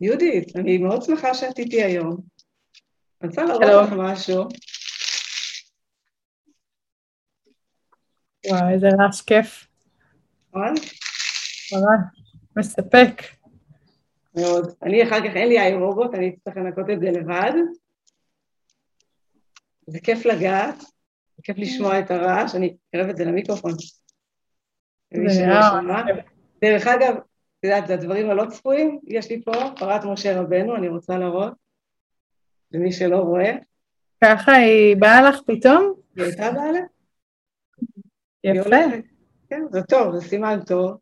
יהודית, אני מאוד שמחה שאת איתי היום. אני רוצה להראות לך משהו. וואו, איזה רעש כיף. נכון? ממש, מספק. מאוד. אני אחר כך, אין לי איי רובוט, אני אצטרך לנקות את זה לבד. זה כיף לגעת, זה כיף לשמוע את הרעש, אני אקרב את זה למיקרופון. דרך אגב, את יודעת, זה הדברים הלא צפויים, יש לי פה פרת משה רבנו, אני רוצה להראות, למי שלא רואה. ככה היא באה לך פתאום? היא הייתה באה לך? יפה. כן, זה טוב, זה סימן טוב.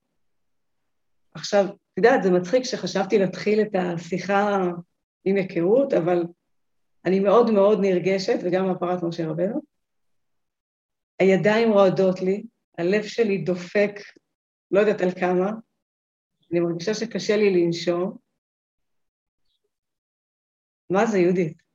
עכשיו, את יודעת, זה מצחיק שחשבתי להתחיל את השיחה עם היכרות, אבל אני מאוד מאוד נרגשת, וגם מהפרת משה רבנו. הידיים רועדות לי, הלב שלי דופק, לא יודעת על כמה, אני מרגישה שקשה לי לנשום. מה זה, יהודית?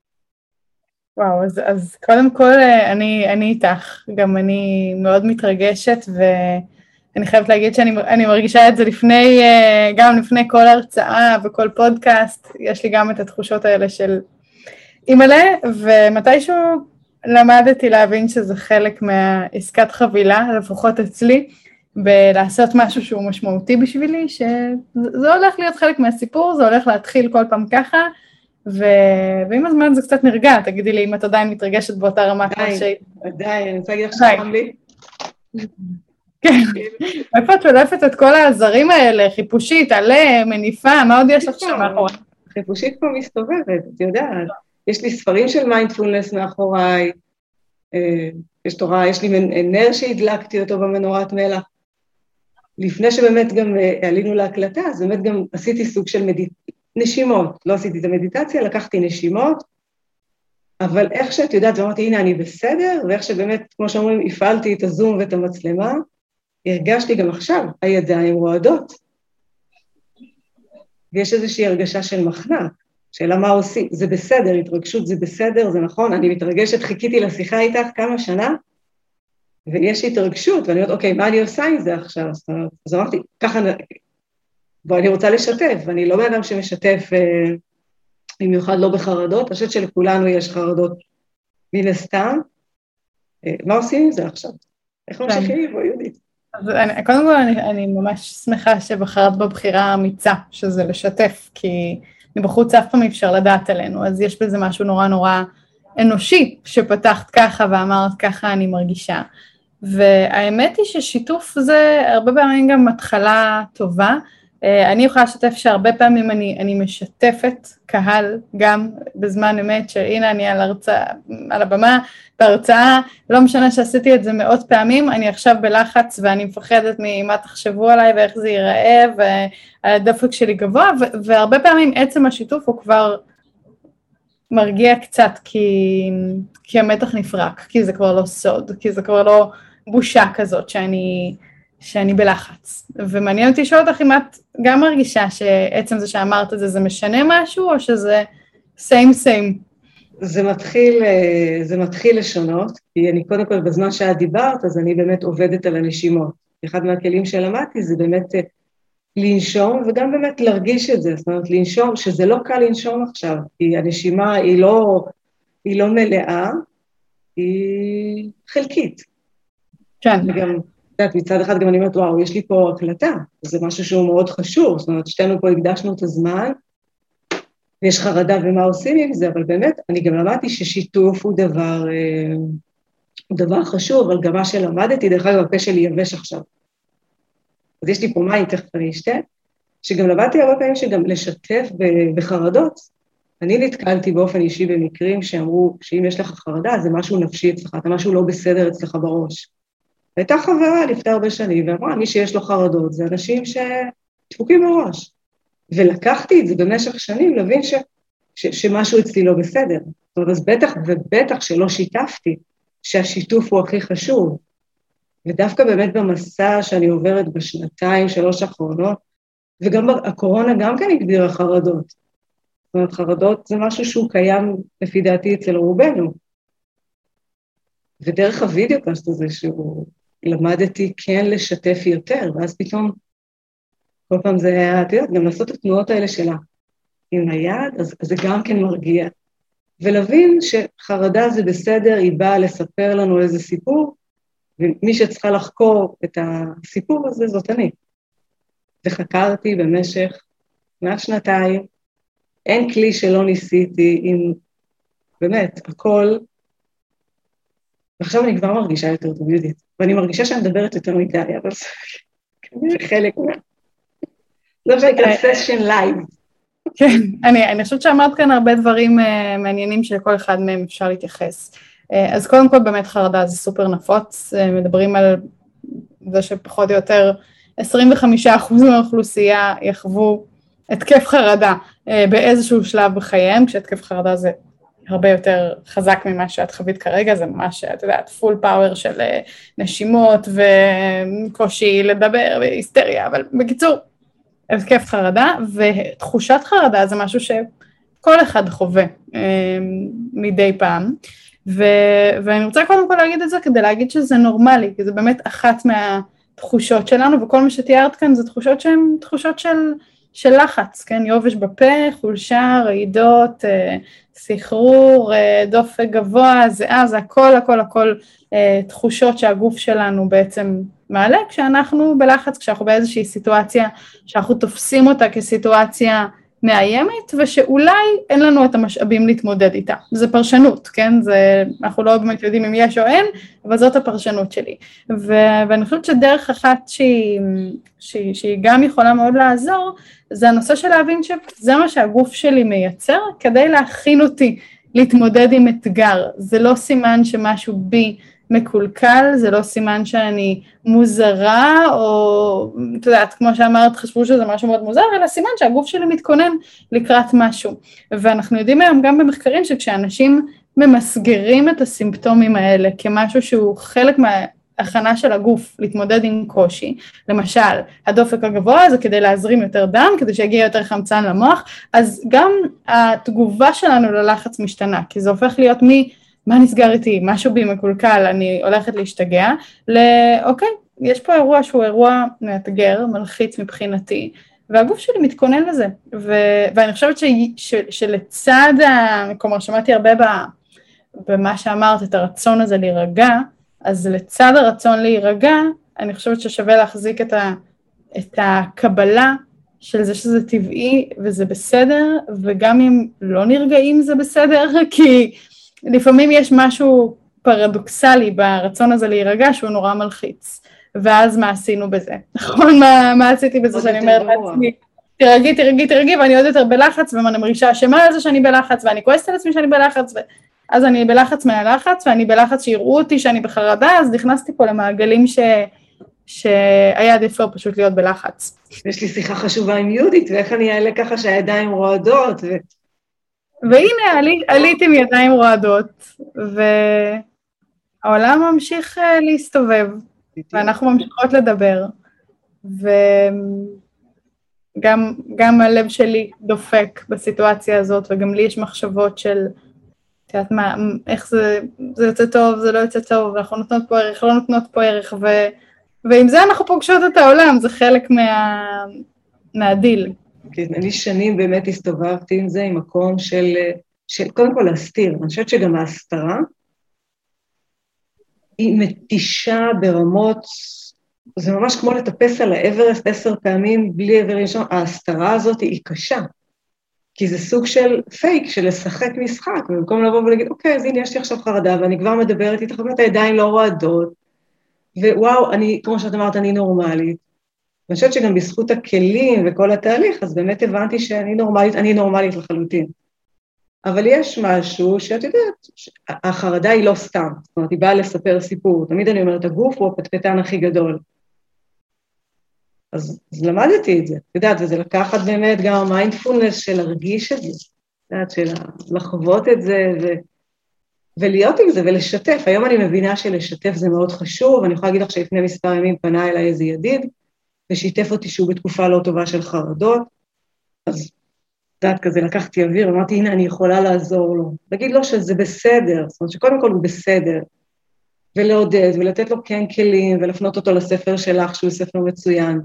וואו, אז, אז קודם כל אה, אני, אני איתך, גם אני מאוד מתרגשת ואני חייבת להגיד שאני מרגישה את זה לפני, אה, גם לפני כל הרצאה וכל פודקאסט, יש לי גם את התחושות האלה של אימא'לה, ומתישהו למדתי להבין שזה חלק מהעסקת חבילה, לפחות אצלי, בלעשות משהו שהוא משמעותי בשבילי, שזה הולך להיות חלק מהסיפור, זה הולך להתחיל כל פעם ככה, ו... ועם הזמן זה קצת נרגע, תגידי לי אם את עדיין מתרגשת באותה רמה כמו שהיית. עדיין, אני רוצה להגיד לך שחם לי. כן, איפה את שולפת את כל העזרים האלה, חיפושית, עלה, מניפה, מה עוד יש לך שם מאחורי? חיפושית פה מסתובבת, את יודעת. יש לי ספרים של מיינדפולנס מאחוריי, אה, יש תורה, יש לי נר שהדלקתי אותו במנורת מלח. לפני שבאמת גם אה, עלינו להקלטה, אז באמת גם עשיתי סוג של מדיט... נשימות, לא עשיתי את המדיטציה, לקחתי נשימות, אבל איך שאת יודעת, ואמרתי, הנה, אני בסדר, ואיך שבאמת, כמו שאומרים, הפעלתי את הזום ואת המצלמה, הרגשתי גם עכשיו, הידיים רועדות. ויש איזושהי הרגשה של מחנק, שאלה מה עושים, זה בסדר, התרגשות זה בסדר, זה נכון, אני מתרגשת, חיכיתי לשיחה איתך כמה שנה, ויש התרגשות, ואני אומרת, אוקיי, מה אני עושה עם זה עכשיו? אז אמרתי, ככה, בוא, אני רוצה לשתף, ואני לא בן אדם שמשתף, אה, במיוחד לא בחרדות, אני חושבת שלכולנו יש חרדות מן הסתם. אה, מה עושים עם זה עכשיו? איך. ממשיכים? בואי, יהודית. אז אני, קודם כל אני, אני ממש שמחה שבחרת בבחירה האמיצה, שזה לשתף, כי מבחוץ אף פעם אי אפשר לדעת עלינו, אז יש בזה משהו נורא נורא אנושי, שפתחת ככה ואמרת ככה אני מרגישה. והאמת היא ששיתוף זה הרבה פעמים גם התחלה טובה. אה, אני יכולה לשתף שהרבה פעמים אני, אני משתפת קהל גם בזמן אמת, שהנה אני על, הרצאה, על הבמה בהרצאה, לא משנה שעשיתי את זה מאות פעמים, אני עכשיו בלחץ ואני מפחדת ממה תחשבו עליי ואיך זה ייראה והדופק שלי גבוה, והרבה פעמים עצם השיתוף הוא כבר מרגיע קצת כי, כי המתח נפרק, כי זה כבר לא סוד, כי זה כבר לא בושה כזאת שאני, שאני בלחץ. ומעניין אותי לשאול אותך אם את גם מרגישה שעצם זה שאמרת את זה, זה משנה משהו, או שזה סיים סיים? זה מתחיל, אה, זה מתחיל לשונות, כי אני קודם כל, בזמן שאת דיברת, אז אני באמת עובדת על הנשימות. אחד מהכלים שלמדתי זה באמת אה, לנשום, וגם באמת להרגיש את זה, זאת אומרת, לנשום, שזה לא קל לנשום עכשיו, כי הנשימה היא לא, היא לא מלאה, היא חלקית. כן. וגם, את יודעת, מצד אחד גם אני אומרת, וואו, יש לי פה הקלטה, זה משהו שהוא מאוד חשוב, זאת אומרת, שתינו פה הקדשנו את הזמן, ויש חרדה ומה עושים עם זה, אבל באמת, אני גם למדתי ששיתוף הוא דבר, אה, הוא דבר חשוב, אבל גם מה שלמדתי, דרך אגב, הפה שלי יבש עכשיו. אז יש לי פה מים, תכף אני אשתה, שגם למדתי הרבה פעמים שגם לשתף בחרדות. אני נתקלתי באופן אישי במקרים שאמרו שאם יש לך חרדה, זה משהו נפשי אצלך, אתה משהו לא בסדר אצלך בראש. הייתה חברה לפני הרבה שנים, ואמרה, מי שיש לו חרדות זה אנשים שדפוקים בראש. ולקחתי את זה במשך שנים להבין ש, ש, שמשהו אצלי לא בסדר. זאת אומרת, אז בטח ובטח שלא שיתפתי, שהשיתוף הוא הכי חשוב. ודווקא באמת במסע שאני עוברת בשנתיים, שלוש האחרונות, וגם הקורונה גם כן הגבירה חרדות. זאת אומרת, חרדות זה משהו שהוא קיים, לפי דעתי, אצל רובנו. ודרך הווידאו-קאסט הזה, שהוא למדתי כן לשתף יותר, ואז פתאום, כל פעם זה היה, את יודעת, גם לעשות את התנועות האלה שלה. עם היד, אז זה גם כן מרגיע. ולהבין שחרדה זה בסדר, היא באה לספר לנו איזה סיפור, ומי שצריכה לחקור את הסיפור הזה זאת אני. וחקרתי במשך מעט שנתיים, אין כלי שלא ניסיתי, עם באמת, הכל. ועכשיו אני כבר מרגישה יותר טוב, יהודית, ואני מרגישה שאני מדברת יותר מדי, אבל זה חלק מה... זה מה שנקרא סשן live. כן, אני, אני חושבת שאמרת כאן הרבה דברים אה, מעניינים שלכל אחד מהם אפשר להתייחס. אה, אז קודם כל באמת חרדה זה סופר נפוץ, אה, מדברים על זה שפחות או יותר 25% מהאוכלוסייה יחוו התקף חרדה אה, באיזשהו שלב בחייהם, כשהתקף חרדה זה הרבה יותר חזק ממה שאת חווית כרגע, זה ממש, את יודעת, full power של אה, נשימות וקושי לדבר והיסטריה, אבל בקיצור, התקף חרדה, ותחושת חרדה זה משהו שכל אחד חווה אה, מדי פעם. ו, ואני רוצה קודם כל להגיד את זה כדי להגיד שזה נורמלי, כי זה באמת אחת מהתחושות שלנו, וכל מה שתיארת כאן זה תחושות שהן תחושות של, של לחץ, כן? יובש בפה, חולשה, רעידות, אה, סחרור, אה, דופק גבוה, זיעה, זה הכל הכל הכל תחושות שהגוף שלנו בעצם מעלה כשאנחנו בלחץ, כשאנחנו באיזושהי סיטואציה שאנחנו תופסים אותה כסיטואציה מאיימת ושאולי אין לנו את המשאבים להתמודד איתה. זה פרשנות, כן? זה, אנחנו לא באמת יודעים אם יש או אין, אבל זאת הפרשנות שלי. ו, ואני חושבת שדרך אחת שהיא, שהיא, שהיא גם יכולה מאוד לעזור, זה הנושא של להבין שזה מה שהגוף שלי מייצר כדי להכין אותי להתמודד עם אתגר. זה לא סימן שמשהו בי מקולקל, זה לא סימן שאני מוזרה, או את יודעת, כמו שאמרת, חשבו שזה משהו מאוד מוזר, אלא סימן שהגוף שלי מתכונן לקראת משהו. ואנחנו יודעים היום גם במחקרים שכשאנשים ממסגרים את הסימפטומים האלה כמשהו שהוא חלק מה... הכנה של הגוף להתמודד עם קושי, למשל הדופק הגבוה זה כדי להזרים יותר דם, כדי שיגיע יותר חמצן למוח, אז גם התגובה שלנו ללחץ משתנה, כי זה הופך להיות מ... מה נסגר איתי, משהו בי מקולקל, אני הולכת להשתגע, לאוקיי, יש פה אירוע שהוא אירוע מאתגר, מלחיץ מבחינתי, והגוף שלי מתכונן לזה, ו, ואני חושבת ש, ש, שלצד, ה, כלומר שמעתי הרבה ב, במה שאמרת, את הרצון הזה להירגע, אז לצד הרצון להירגע, אני חושבת ששווה להחזיק את, ה, את הקבלה של זה שזה טבעי וזה בסדר, וגם אם לא נרגעים זה בסדר, כי לפעמים יש משהו פרדוקסלי ברצון הזה להירגע שהוא נורא מלחיץ. ואז מה עשינו בזה? נכון? מה, מה עשיתי בזה שאני אומרת לעצמי, תירגעי, תירגעי, תירגעי, ואני עוד יותר בלחץ, ואני מרגישה אשמה על זה שאני בלחץ, ואני כועסת על עצמי שאני בלחץ, ואז אני בלחץ מהלחץ, ואני בלחץ שיראו אותי שאני בחרדה, אז נכנסתי פה למעגלים ש... שהיה עדיף לו פשוט להיות בלחץ. יש לי שיחה חשובה עם יהודית, ואיך אני אעלה ככה שהידיים רועדות, ו... והנה, עלי, עלית עם ידיים רועדות, והעולם ממשיך uh, להסתובב, ואנחנו ממשיכות לדבר, וגם הלב שלי דופק בסיטואציה הזאת, וגם לי יש מחשבות של, את יודעת מה, איך זה, זה יוצא טוב, זה לא יוצא טוב, אנחנו נותנות פה ערך, לא נותנות פה ערך, ו, ועם זה אנחנו פוגשות את העולם, זה חלק מה, מהדיל. כן, אני שנים באמת הסתובבתי עם זה, עם מקום של, של קודם כל להסתיר. אני חושבת שגם ההסתרה היא מתישה ברמות, זה ממש כמו לטפס על האברסט עשר פעמים בלי אבר ראשון, ההסתרה הזאת היא קשה. כי זה סוג של פייק, של לשחק משחק, במקום לבוא ולהגיד, אוקיי, אז הנה, יש לי עכשיו חרדה, ואני כבר מדברת איתך, ואת הידיים לא רועדות, ווואו, אני, כמו שאת אמרת, אני נורמלית. ואני חושבת שגם בזכות הכלים וכל התהליך, אז באמת הבנתי שאני נורמלית, אני נורמלית לחלוטין. אבל יש משהו שאת יודעת, החרדה היא לא סתם, זאת אומרת, היא באה לספר סיפור. תמיד אני אומרת, הגוף הוא הפטפטן הכי גדול. אז, אז למדתי את זה, את יודעת, וזה לקחת באמת גם המיינדפולנס של להרגיש את זה, את יודעת, של לחוות את זה ו, ולהיות עם זה ולשתף. היום אני מבינה שלשתף זה מאוד חשוב, אני יכולה להגיד לך שלפני מספר ימים פנה אליי איזה ידיד, ושיתף אותי שהוא בתקופה לא טובה של חרדות, אז את יודעת, כזה לקחתי אוויר, אמרתי, הנה, אני יכולה לעזור לו. להגיד לו שזה בסדר, זאת אומרת שקודם כל הוא בסדר, ולעודד, ולתת לו כן כלים, ולפנות אותו לספר שלך, שהוא ספר מצוין.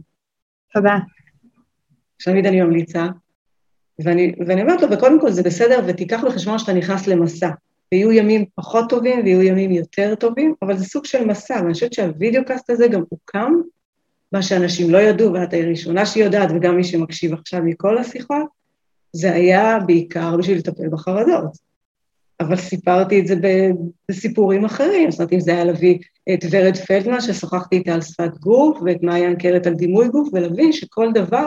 תודה. שתמיד אני ממליצה. ואני, ואני אומרת לו, וקודם כל זה בסדר, ותיקח בחשבון שאתה נכנס למסע. ויהיו ימים פחות טובים ויהיו ימים יותר טובים, אבל זה סוג של מסע, ואני חושבת שהווידאו קאסט הזה גם הוקם, מה שאנשים לא ידעו, ואת הראשונה שיודעת, וגם מי שמקשיב עכשיו מכל השיחות, זה היה בעיקר בשביל לטפל בחרדות. אבל סיפרתי את זה בסיפורים אחרים, זאת אומרת, אם זה היה להביא את ורד פלדמן, ששוחחתי איתה על שפת גוף, ואת מעיין קרת על דימוי גוף, ולהבין שכל דבר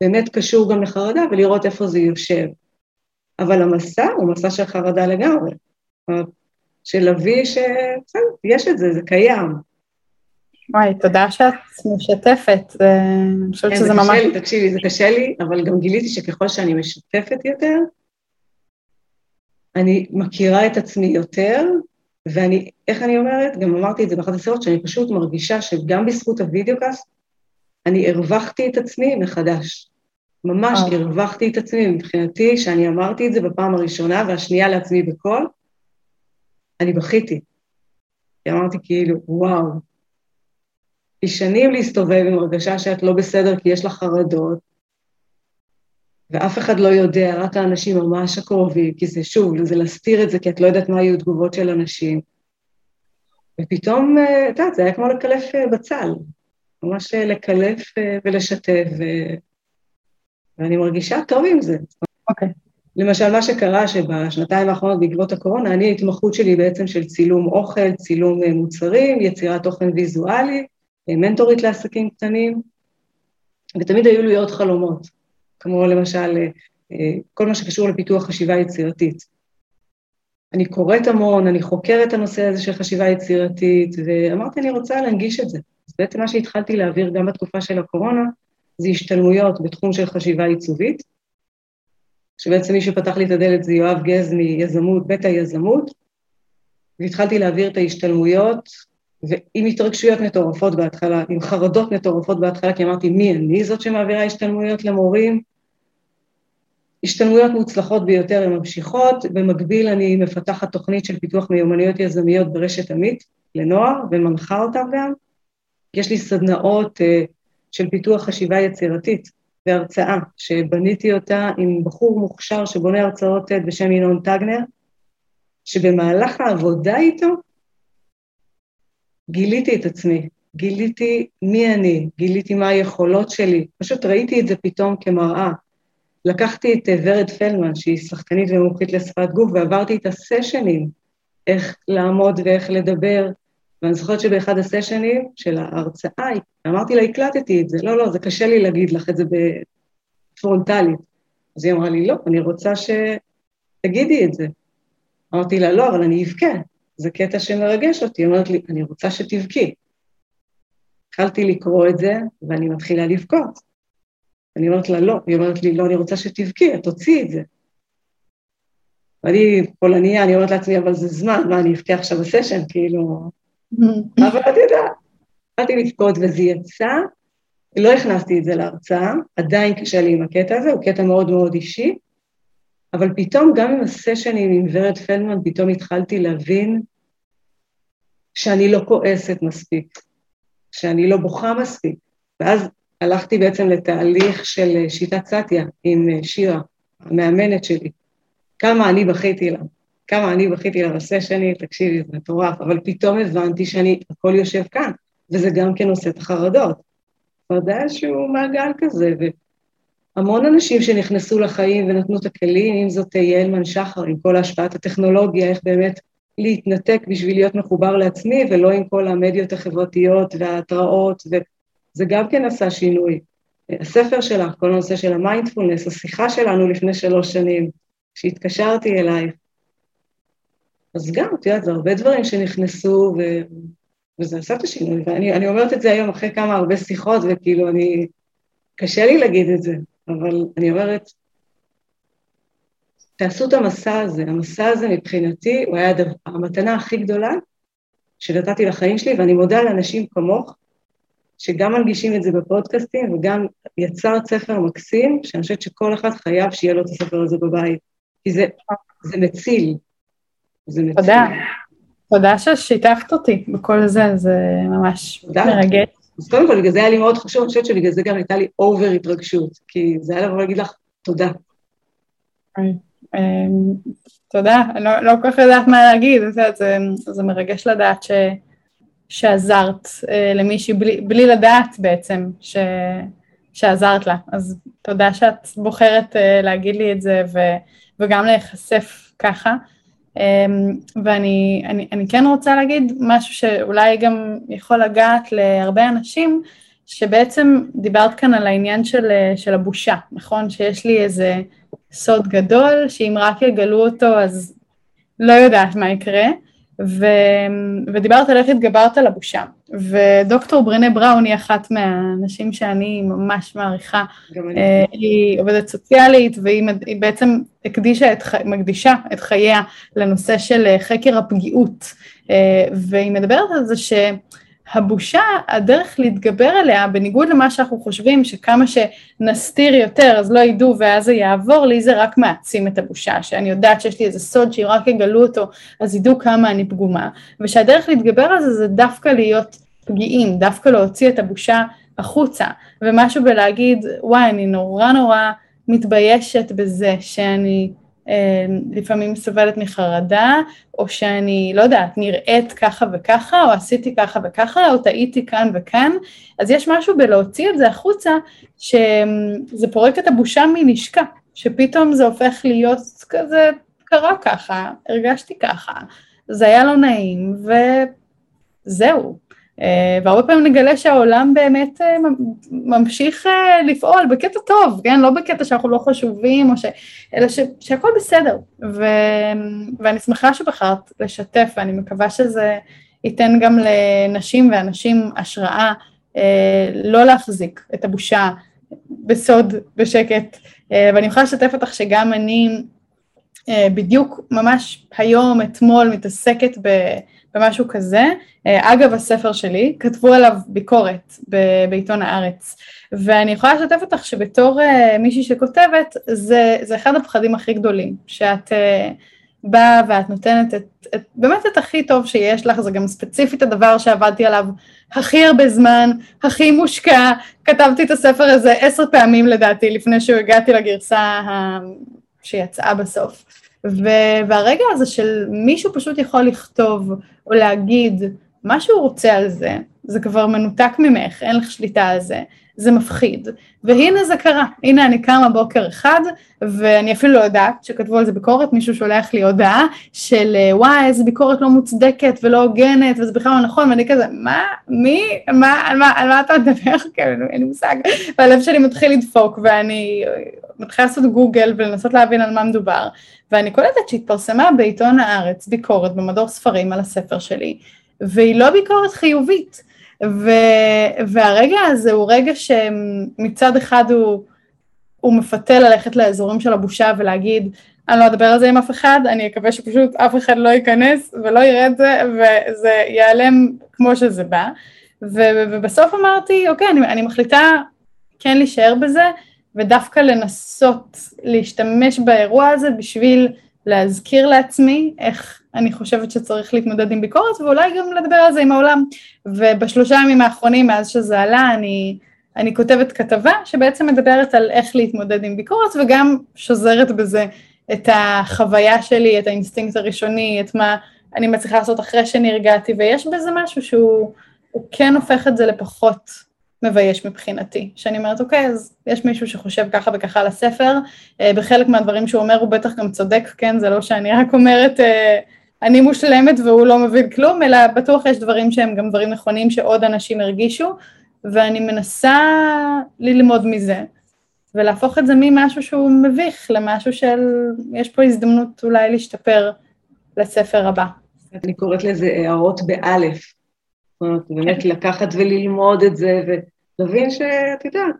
באמת קשור גם לחרדה, ולראות איפה זה יושב. אבל המסע הוא מסע של חרדה לגמרי. של להביא שבסדר, יש את זה, זה קיים. וואי, תודה שאת משתפת, אני חושבת כן, שזה ממש... לי, תקשיבי, זה קשה לי, אבל גם גיליתי שככל שאני משתפת יותר, אני מכירה את עצמי יותר, ואני, איך אני אומרת? גם אמרתי את זה באחת השיחות, שאני פשוט מרגישה שגם בזכות הוידאו-קאסט, אני הרווחתי את עצמי מחדש. ממש אה. הרווחתי את עצמי מבחינתי, שאני אמרתי את זה בפעם הראשונה והשנייה לעצמי בקול, אני בכיתי. כי אמרתי כאילו, וואו, שנים להסתובב עם הרגשה שאת לא בסדר כי יש לך חרדות, ואף אחד לא יודע, רק האנשים ממש הקרובים, כי זה שוב, זה להסתיר את זה, כי את לא יודעת מה היו תגובות של אנשים. ופתאום, אה, את יודעת, זה היה כמו לקלף אה, בצל, ממש אה, לקלף ולשתף, ו... ואני מרגישה טוב עם זה. אוקיי. Okay. למשל, מה שקרה שבשנתיים האחרונות בעקבות הקורונה, אני, ההתמחות שלי בעצם של צילום אוכל, צילום מוצרים, יצירת תוכן ויזואלי, מנטורית לעסקים קטנים, ותמיד היו לי עוד חלומות. כמו למשל אה, כל מה שקשור לפיתוח חשיבה יצירתית. אני קוראת המון, אני חוקרת את הנושא הזה של חשיבה יצירתית, ואמרתי, אני רוצה להנגיש את זה. אז בעצם מה שהתחלתי להעביר גם בתקופה של הקורונה, זה השתלמויות בתחום של חשיבה עיצובית, שבעצם מי שפתח לי את הדלת זה יואב גז מיזמות, בית היזמות, והתחלתי להעביר את ההשתלמויות, ועם התרגשויות מטורפות בהתחלה, עם חרדות מטורפות בהתחלה, כי אמרתי, מי אני זאת שמעבירה השתלמויות למורים? השתלמויות מוצלחות ביותר הן ממשיכות, במקביל אני מפתחת תוכנית של פיתוח מיומנויות יזמיות ברשת עמית לנוער, ומנחה אותם גם. יש לי סדנאות uh, של פיתוח חשיבה יצירתית והרצאה, שבניתי אותה עם בחור מוכשר שבונה הרצאות TED בשם ינון טגנר, שבמהלך העבודה איתו גיליתי את עצמי, גיליתי מי אני, גיליתי מה היכולות שלי, פשוט ראיתי את זה פתאום כמראה. לקחתי את אה, ורד פלמן, שהיא שחקנית ומומחית לשפת גוף, ועברתי את הסשנים, איך לעמוד ואיך לדבר, ואני זוכרת שבאחד הסשנים של ההרצאה, אמרתי לה, הקלטתי את זה, לא, לא, זה קשה לי להגיד לך את זה בפרונטלית. אז היא אמרה לי, לא, אני רוצה שתגידי את זה. אמרתי לה, לא, אבל אני אבכה. זה קטע שמרגש אותי, היא אומרת לי, אני רוצה שתבכי. התחלתי לקרוא את זה, ואני מתחילה לבכות. אני אומרת לה, לא. היא אומרת לי, לא, אני רוצה שתבכי, את תוציאי את זה. ואני פולניה, אני אומרת לעצמי, אבל זה זמן, מה, אני אבכה עכשיו בסשן, כאילו... אבל את יודעת, התחלתי לבכות וזה יצא, לא הכנסתי את זה להרצאה, עדיין קשה לי עם הקטע הזה, הוא קטע מאוד מאוד אישי, אבל פתאום גם עם הסשנים עם ורד פלדמן, פתאום התחלתי להבין שאני לא כועסת מספיק, שאני לא בוכה מספיק. ואז הלכתי בעצם לתהליך של שיטת סטיה עם שירה, המאמנת שלי. כמה אני בכיתי לה, כמה אני בכיתי לה בסשנים, תקשיבי, זה מטורף, אבל פתאום הבנתי שאני, הכל יושב כאן, וזה גם כן עושה את החרדות. זאת אומרת, זה איזשהו מעגל כזה, המון אנשים שנכנסו לחיים ונתנו את הכלים, אם זאת יעלמן שחר, עם כל השפעת הטכנולוגיה, איך באמת להתנתק בשביל להיות מחובר לעצמי, ולא עם כל המדיות החברתיות וההתראות, וזה גם כן עשה שינוי. הספר שלך, כל הנושא של המיינדפולנס, השיחה שלנו לפני שלוש שנים, שהתקשרתי אלייך, אז גם, את יודעת, זה הרבה דברים שנכנסו, ו... וזה עשה את השינוי, ואני אומרת את זה היום אחרי כמה הרבה שיחות, וכאילו אני, קשה לי להגיד את זה, אבל אני אומרת, תעשו את המסע הזה. המסע הזה מבחינתי, הוא היה הדבר, המתנה הכי גדולה שנתתי לחיים שלי, ואני מודה לאנשים כמוך, שגם מנגישים את זה בפודקאסטים וגם יצר ספר מקסים, שאני חושבת שכל אחד חייב שיהיה לו את הספר הזה בבית, כי זה, זה מציל. זה מציל. תודה. תודה ששיתפת אותי בכל זה, זה ממש מרגש. אז קודם כל, בגלל זה היה לי מאוד חשוב, אני חושבת שבגלל זה גם הייתה לי אובר התרגשות, כי זה היה לבוא להגיד לך תודה. אמ, תודה, אני לא, לא כל כך יודעת מה להגיד, זה, מרגש לדעת שעזרת אה, למישהי בלי, לדעת בעצם שעזרת לה, אז תודה שאת בוחרת אה, להגיד לי את זה וגם להיחשף ככה. אמ, ואני אני, אני כן רוצה להגיד משהו שאולי גם יכול לגעת להרבה אנשים, שבעצם דיברת כאן על העניין של, של הבושה, נכון? שיש לי איזה סוד גדול, שאם רק יגלו אותו אז לא יודעת מה יקרה, ו, ודיברת על איך התגברת על הבושה. ודוקטור ברנה בראון היא אחת מהאנשים שאני ממש מעריכה. אה, היא עובדת סוציאלית והיא בעצם הקדישה את, מקדישה את חייה לנושא של חקר הפגיעות. אה, והיא מדברת על זה ש... הבושה, הדרך להתגבר עליה, בניגוד למה שאנחנו חושבים, שכמה שנסתיר יותר אז לא ידעו ואז זה יעבור, לי זה רק מעצים את הבושה, שאני יודעת שיש לי איזה סוד שאם רק יגלו אותו אז ידעו כמה אני פגומה, ושהדרך להתגבר על זה זה דווקא להיות פגיעים, דווקא להוציא את הבושה החוצה, ומשהו בלהגיד, וואי, אני נורא נורא מתביישת בזה שאני לפעמים סובלת מחרדה, או שאני, לא יודעת, נראית ככה וככה, או עשיתי ככה וככה, או טעיתי כאן וכאן, אז יש משהו בלהוציא את זה החוצה, שזה פורק את הבושה מלשכה, שפתאום זה הופך להיות כזה, קרה ככה, הרגשתי ככה, זה היה לא נעים, וזהו. אה, והרבה פעמים נגלה שהעולם באמת אה, ממשיך אה, לפעול בקטע טוב, כן? לא בקטע שאנחנו לא חשובים, ש... אלא ש... שהכל בסדר. ו... ואני שמחה שבחרת לשתף, ואני מקווה שזה ייתן גם לנשים ואנשים השראה לא להחזיק את הבושה בסוד, בשקט. ואני יכולה לשתף אותך שגם אני בדיוק ממש היום, אתמול, מתעסקת ב... במשהו כזה. אה, אגב הספר שלי, כתבו עליו ביקורת בעיתון הארץ, ואני יכולה לשתף אותך שבתור uh, מישהי שכותבת, זה, זה אחד הפחדים הכי גדולים, שאת uh, באה ואת נותנת את, את, באמת את הכי טוב שיש לך, זה גם ספציפית הדבר שעבדתי עליו הכי הרבה זמן, הכי מושקע, כתבתי את הספר הזה עשר פעמים לדעתי, לפני שהגעתי לגרסה ה... שיצאה בסוף. והרגע הזה של מישהו פשוט יכול לכתוב או להגיד מה שהוא רוצה על זה, זה כבר מנותק ממך, אין לך שליטה על זה, זה מפחיד. והנה זה קרה, הנה אני קמה בוקר אחד, ואני אפילו לא יודעת שכתבו על זה ביקורת, מישהו שולח לי הודעה של וואי איזה ביקורת לא מוצדקת ולא הוגנת, וזה בכלל לא נכון, ואני כזה, מה, מי, מה, על מה, על מה אתה מדבר? כן, אין לי מושג. והלב שלי מתחיל לדפוק, ואני מתחילה לעשות גוגל ולנסות להבין על מה מדובר, ואני קולטת שהתפרסמה בעיתון הארץ ביקורת במדור ספרים על הספר שלי, והיא לא ביקורת חיובית. ו, והרגע הזה הוא רגע שמצד אחד הוא, הוא מפתה ללכת לאזורים של הבושה ולהגיד, אני לא אדבר על זה עם אף אחד, אני אקווה שפשוט אף אחד לא ייכנס ולא יראה את זה, וזה ייעלם כמו שזה בא. ו, ובסוף אמרתי, אוקיי, אני, אני מחליטה כן להישאר בזה, ודווקא לנסות להשתמש באירוע הזה בשביל להזכיר לעצמי איך אני חושבת שצריך להתמודד עם ביקורת, ואולי גם לדבר על זה עם העולם. ובשלושה ימים האחרונים, מאז שזה עלה, אני, אני כותבת כתבה שבעצם מדברת על איך להתמודד עם ביקורת, וגם שוזרת בזה את החוויה שלי, את האינסטינקט הראשוני, את מה אני מצליחה לעשות אחרי שנרגעתי, ויש בזה משהו שהוא כן הופך את זה לפחות מבייש מבחינתי, שאני אומרת אוקיי אז יש מישהו שחושב ככה וככה על הספר, אה, בחלק מהדברים שהוא אומר הוא בטח גם צודק, כן זה לא שאני רק אומרת אה, אני מושלמת והוא לא מבין כלום, אלא בטוח יש דברים שהם גם דברים נכונים שעוד אנשים הרגישו, ואני מנסה ללמוד מזה, ולהפוך את זה ממשהו שהוא מביך למשהו של יש פה הזדמנות אולי להשתפר לספר הבא. אני קוראת לזה הערות באלף. זאת אומרת, באמת לקחת וללמוד את זה, ולהבין שאת יודעת,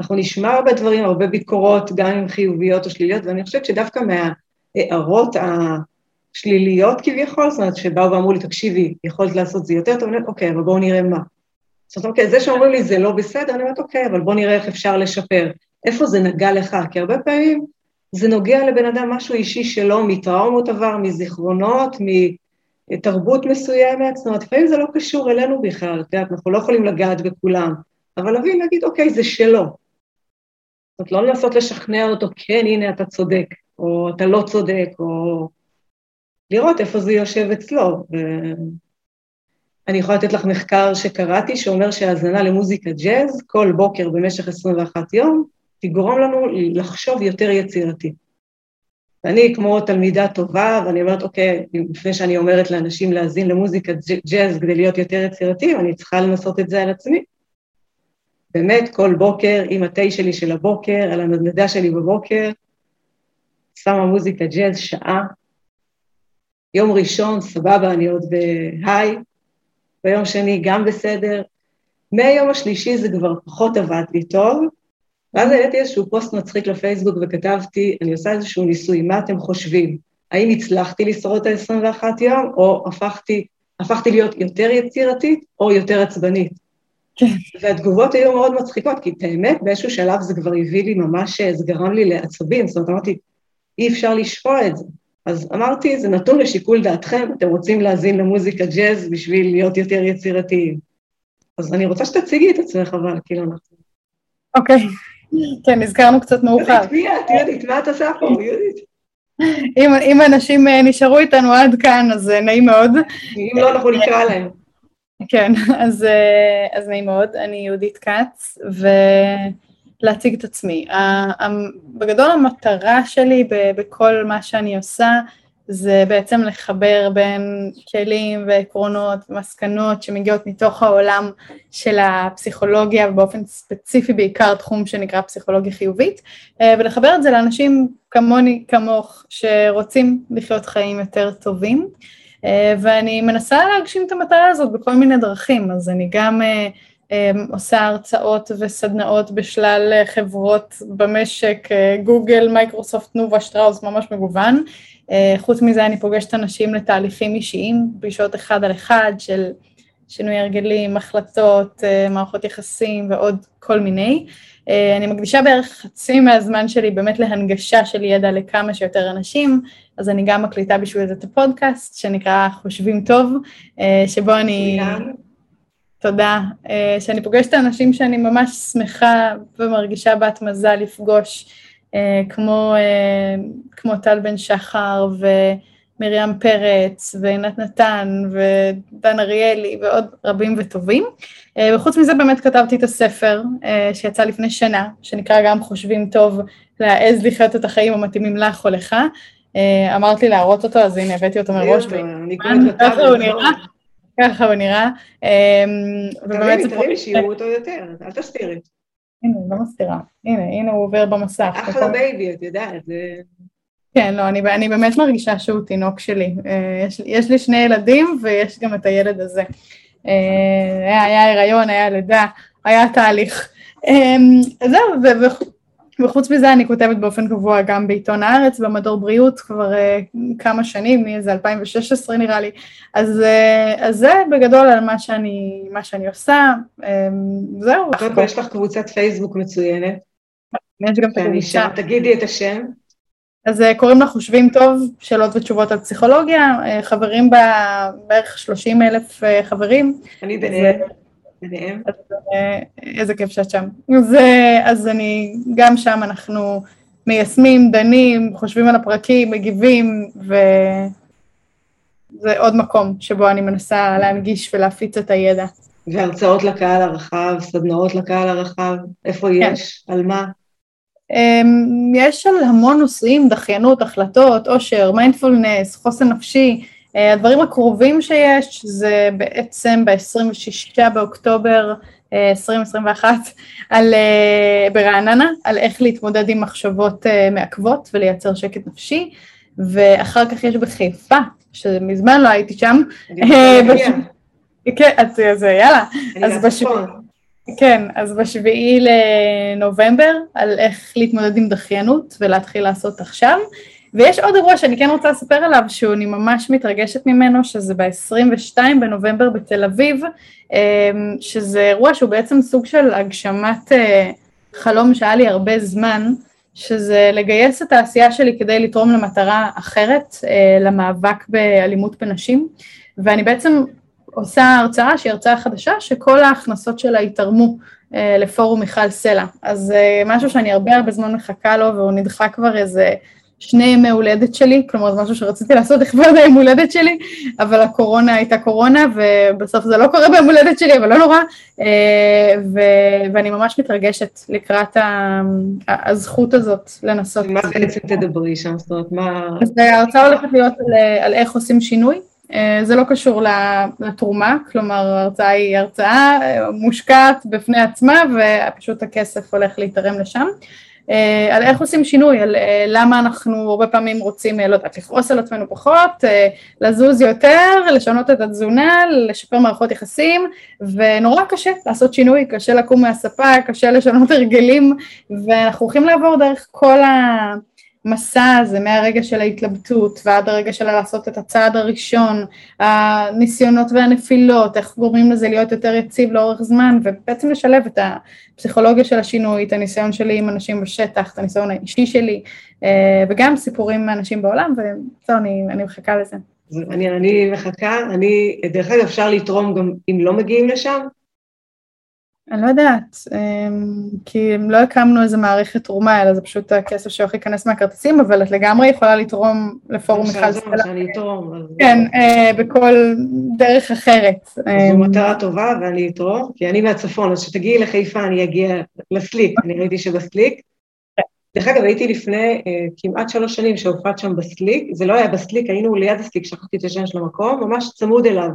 אנחנו נשמע הרבה דברים, הרבה ביקורות, גם אם חיוביות או שליליות, ואני חושבת שדווקא מההערות השליליות כביכול, זאת אומרת, שבאו ואמרו לי, תקשיבי, יכולת לעשות זה יותר טוב, אני אומרת, אוקיי, אבל בואו נראה מה. זאת אומרת, אוקיי, זה שאומרים לי זה לא בסדר, אני אומרת, אוקיי, אבל בואו נראה איך אפשר לשפר. איפה זה נגע לך? כי הרבה פעמים זה נוגע לבן אדם משהו אישי שלו, מטראומות עבר, מזיכרונות, תרבות מסוימת, זאת אומרת, לפעמים זה לא קשור אלינו בכלל, את יודעת, אנחנו לא יכולים לגעת בכולם, אבל להבין, להגיד, אוקיי, זה שלו. זאת אומרת, לא לנסות לשכנע אותו, כן, הנה, אתה צודק, או אתה לא צודק, או לראות איפה זה יושב אצלו. אני יכולה לתת לך מחקר שקראתי, שאומר שהאזנה למוזיקה ג'אז, כל בוקר במשך 21 יום, תגרום לנו לחשוב יותר יצירתי. ואני כמו תלמידה טובה, ואני אומרת, אוקיי, לפני שאני אומרת לאנשים להאזין למוזיקה ג'אז כדי להיות יותר יצירתי, אני צריכה לנסות את זה על עצמי. באמת, כל בוקר, עם התה שלי של הבוקר, על הנדנדה שלי בבוקר, שמה מוזיקה ג'אז שעה. יום ראשון, סבבה, אני עוד בהיי, ביום שני גם בסדר. מהיום השלישי זה כבר פחות עבד לי טוב, ואז העליתי איזשהו פוסט מצחיק לפייסבוק וכתבתי, אני עושה איזשהו ניסוי, מה אתם חושבים? האם הצלחתי לשרוד את ה-21 יום, או הפכתי, הפכתי להיות יותר יצירתית או יותר עצבנית? כן. והתגובות היו מאוד מצחיקות, כי את האמת, באיזשהו שלב זה כבר הביא לי ממש, זה גרם לי לעצבים, זאת אומרת, אמרתי, אי אפשר לשפוע את זה. אז אמרתי, זה נתון לשיקול דעתכם, אתם רוצים להאזין למוזיקה ג'אז בשביל להיות יותר יצירתיים. אז אני רוצה שתציגי את עצמך, אבל כאילו אנחנו... אוקיי, כן, נזכרנו קצת מאוחר. את, יהודית? מה את עושה פה, יהודית? אם אנשים אה, נשארו איתנו עד כאן, אז אה, נעים מאוד. אם לא, אנחנו נקרא להם. כן, אז, אה, אז נעים מאוד, אני יהודית כץ, ולהציג את עצמי. בגדול המטרה שלי בכל מה שאני עושה, זה בעצם לחבר בין כלים ועקרונות ומסקנות שמגיעות מתוך העולם של הפסיכולוגיה ובאופן ספציפי בעיקר תחום שנקרא פסיכולוגיה חיובית אה, ולחבר את זה לאנשים כמוני, כמוך, שרוצים לחיות חיים יותר טובים אה, ואני מנסה להגשים את המטרה הזאת בכל מיני דרכים, אז אני גם אה, עושה הרצאות וסדנאות בשלל חברות במשק, גוגל, מייקרוסופט, תנובה, שטראוס, ממש מגוון. אה, חוץ מזה אני פוגשת אנשים לתהליכים אישיים, פגישות אחד על אחד של שינוי הרגלים, החלטות, אה, מערכות יחסים ועוד כל מיני. אה, אני מקדישה בערך חצי מהזמן שלי באמת להנגשה של ידע לכמה שיותר אנשים, אז אני גם מקליטה בשביל זה את הפודקאסט שנקרא חושבים טוב, שבו אני... תודה. שאני פוגשת אנשים שאני ממש שמחה ומרגישה בת מזל לפגוש. אה, כמו, אה, כמו טל בן שחר ומרים פרץ ועינת נתן ודן אריאלי ועוד רבים וטובים. אה, וחוץ מזה באמת כתבתי את הספר שיצא לפני שנה, שנקרא גם חושבים טוב להעז לחיות את החיים המתאימים לך או לך. אמרת לי להראות אותו, אז הנה הבאתי אותו מראש. ככה הוא נראה. ככה הוא נראה. תראי, תראי, שיראו אותו יותר, אל תסתירי. הנה, לא מסתירה. הנה, הנה הוא עובר במסך. אחלה baby, את יודעת. כן, לא, אני, אני באמת מרגישה שהוא תינוק שלי. אה, יש, יש לי שני ילדים ויש גם את הילד הזה. אה, היה, היה הריון, היה לידה, היה תהליך. אה, זהו, וחוץ מזה אני כותבת באופן קבוע גם בעיתון הארץ, במדור בריאות כבר uh, כמה שנים, מאיזה 2016 נראה לי, אז, uh, אז זה בגדול על מה שאני, מה שאני עושה, um, זהו. קודם כל יש לך קבוצת פייסבוק מצוינת. יש גם את הקבוצה. תגידי את השם. אז uh, קוראים לה חושבים טוב, שאלות ותשובות על פסיכולוגיה, חברים בה בערך 30 אלף חברים. אני ביניהם. אה, איזה כיף שאת שם. אז, אה, אז אני, גם שם אנחנו מיישמים, דנים, חושבים על הפרקים, מגיבים, וזה עוד מקום שבו אני מנסה להנגיש ולהפיץ את הידע. והרצאות לקהל הרחב, סדנאות לקהל הרחב, איפה כן. יש? על מה? אמ, יש על המון נושאים, דחיינות, החלטות, עושר, מיינדפולנס, חוסן נפשי, הדברים הקרובים שיש זה בעצם ב-26 באוקטובר 2021 אה, על, אה, ברעננה, על איך להתמודד עם מחשבות מעכבות ולייצר שקט נפשי, ואחר כך יש בחיפה, שמזמן לא הייתי שם. כן, אז יאללה. אז בשביעי, כן, אז בשביעי לנובמבר, על איך להתמודד עם דחיינות ולהתחיל לעשות עכשיו. ויש עוד אירוע שאני כן רוצה לספר עליו, שאני ממש מתרגשת ממנו, שזה ב-22 בנובמבר בתל אביב, אמ, שזה אירוע שהוא בעצם סוג של הגשמת אה, חלום שהיה לי הרבה זמן, שזה לגייס את העשייה שלי כדי לתרום למטרה אחרת, אה, למאבק באלימות בנשים, ואני בעצם עושה הרצאה שהיא הרצאה חדשה, שכל ההכנסות שלה יתרמו אה, לפורום מיכל סלע. אז משהו שאני הרבה הרבה זמן מחכה לו, והוא נדחה כבר איזה שני ימי הולדת שלי, כלומר זה משהו שרציתי לעשות לכבוד היום הולדת שלי, אבל הקורונה הייתה קורונה, ובסוף זה לא קורה ביום הולדת שלי, אבל לא נורא, אה, ו- ואני ממש מתרגשת לקראת הזכות הזאת לנסות. מה בעצם תדברי שם? זאת אומרת, מה... אז ההרצאה הולכת להיות על, על איך עושים שינוי. אה, זה לא קשור לתרומה, כלומר ההרצאה היא הרצאה מושקעת בפני עצמה ופשוט הכסף הולך להתערם לשם. אה, על איך עושים שינוי, על אה, למה אנחנו הרבה פעמים רוצים, לא יודעת, לכעוס על עצמנו פחות, לזוז יותר, לשנות את התזונה, לשפר מערכות יחסים, ונורא קשה לעשות שינוי, קשה לקום מהספה, קשה לשנות הרגלים, ואנחנו הולכים לעבור דרך כל ה... המסע הזה מהרגע של ההתלבטות ועד הרגע של לעשות את הצעד הראשון, הניסיונות והנפילות, איך גורמים לזה להיות יותר יציב לאורך זמן ובעצם לשלב את הפסיכולוגיה של השינוי, את הניסיון שלי עם אנשים בשטח, את הניסיון האישי שלי אה, וגם סיפורים מאנשים בעולם וזהו, אני, אני מחכה לזה. אני, אני מחכה, אני, דרך אגב אפשר לתרום גם אם לא מגיעים לשם? אני לא יודעת, אמ, כי לא הקמנו איזה מערכת תרומה, אלא זה פשוט הכסף שהולך להיכנס מהכרטיסים, אבל את לגמרי יכולה לתרום לפורום מיכל סטלה. כן, אה, בכל דרך אחרת. זו אמ, מטרה טובה ואני אתרום, כי אני מהצפון, אז כשתגיעי לחיפה אני אגיע לסליק, אני ראיתי שבסליק. דרך אגב, הייתי לפני אה, כמעט שלוש שנים שהופעת שם בסליק, זה לא היה בסליק, היינו ליד הסליק, שכחתי את השם של המקום, ממש צמוד אליו.